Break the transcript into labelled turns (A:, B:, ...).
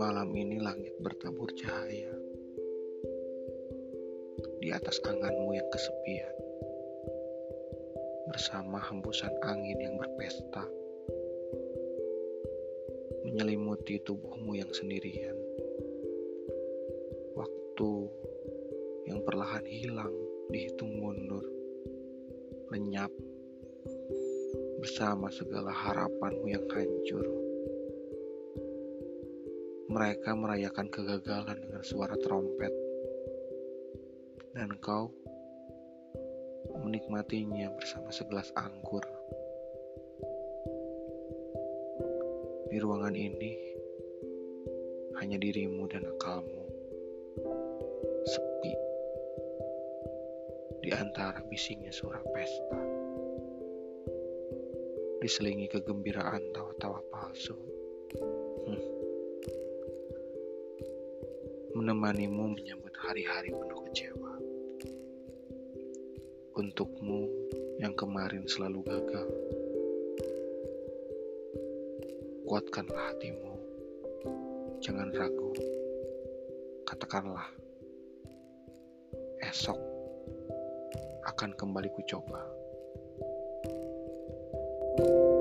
A: Malam ini langit bertabur cahaya di atas anganmu yang kesepian bersama hembusan angin yang berpesta menyelimuti tubuhmu yang sendirian. Waktu yang perlahan hilang dihitung mundur lenyap bersama segala harapanmu yang hancur. Mereka merayakan kegagalan dengan suara trompet, dan kau menikmatinya bersama segelas anggur. Di ruangan ini hanya dirimu dan akalmu, sepi di antara bisingnya suara pesta diselingi kegembiraan tawa-tawa palsu. Hmm. Menemanimu menyambut hari-hari penuh kecewa. Untukmu yang kemarin selalu gagal. Kuatkanlah hatimu. Jangan ragu. Katakanlah. Esok akan kembali ku coba. thank you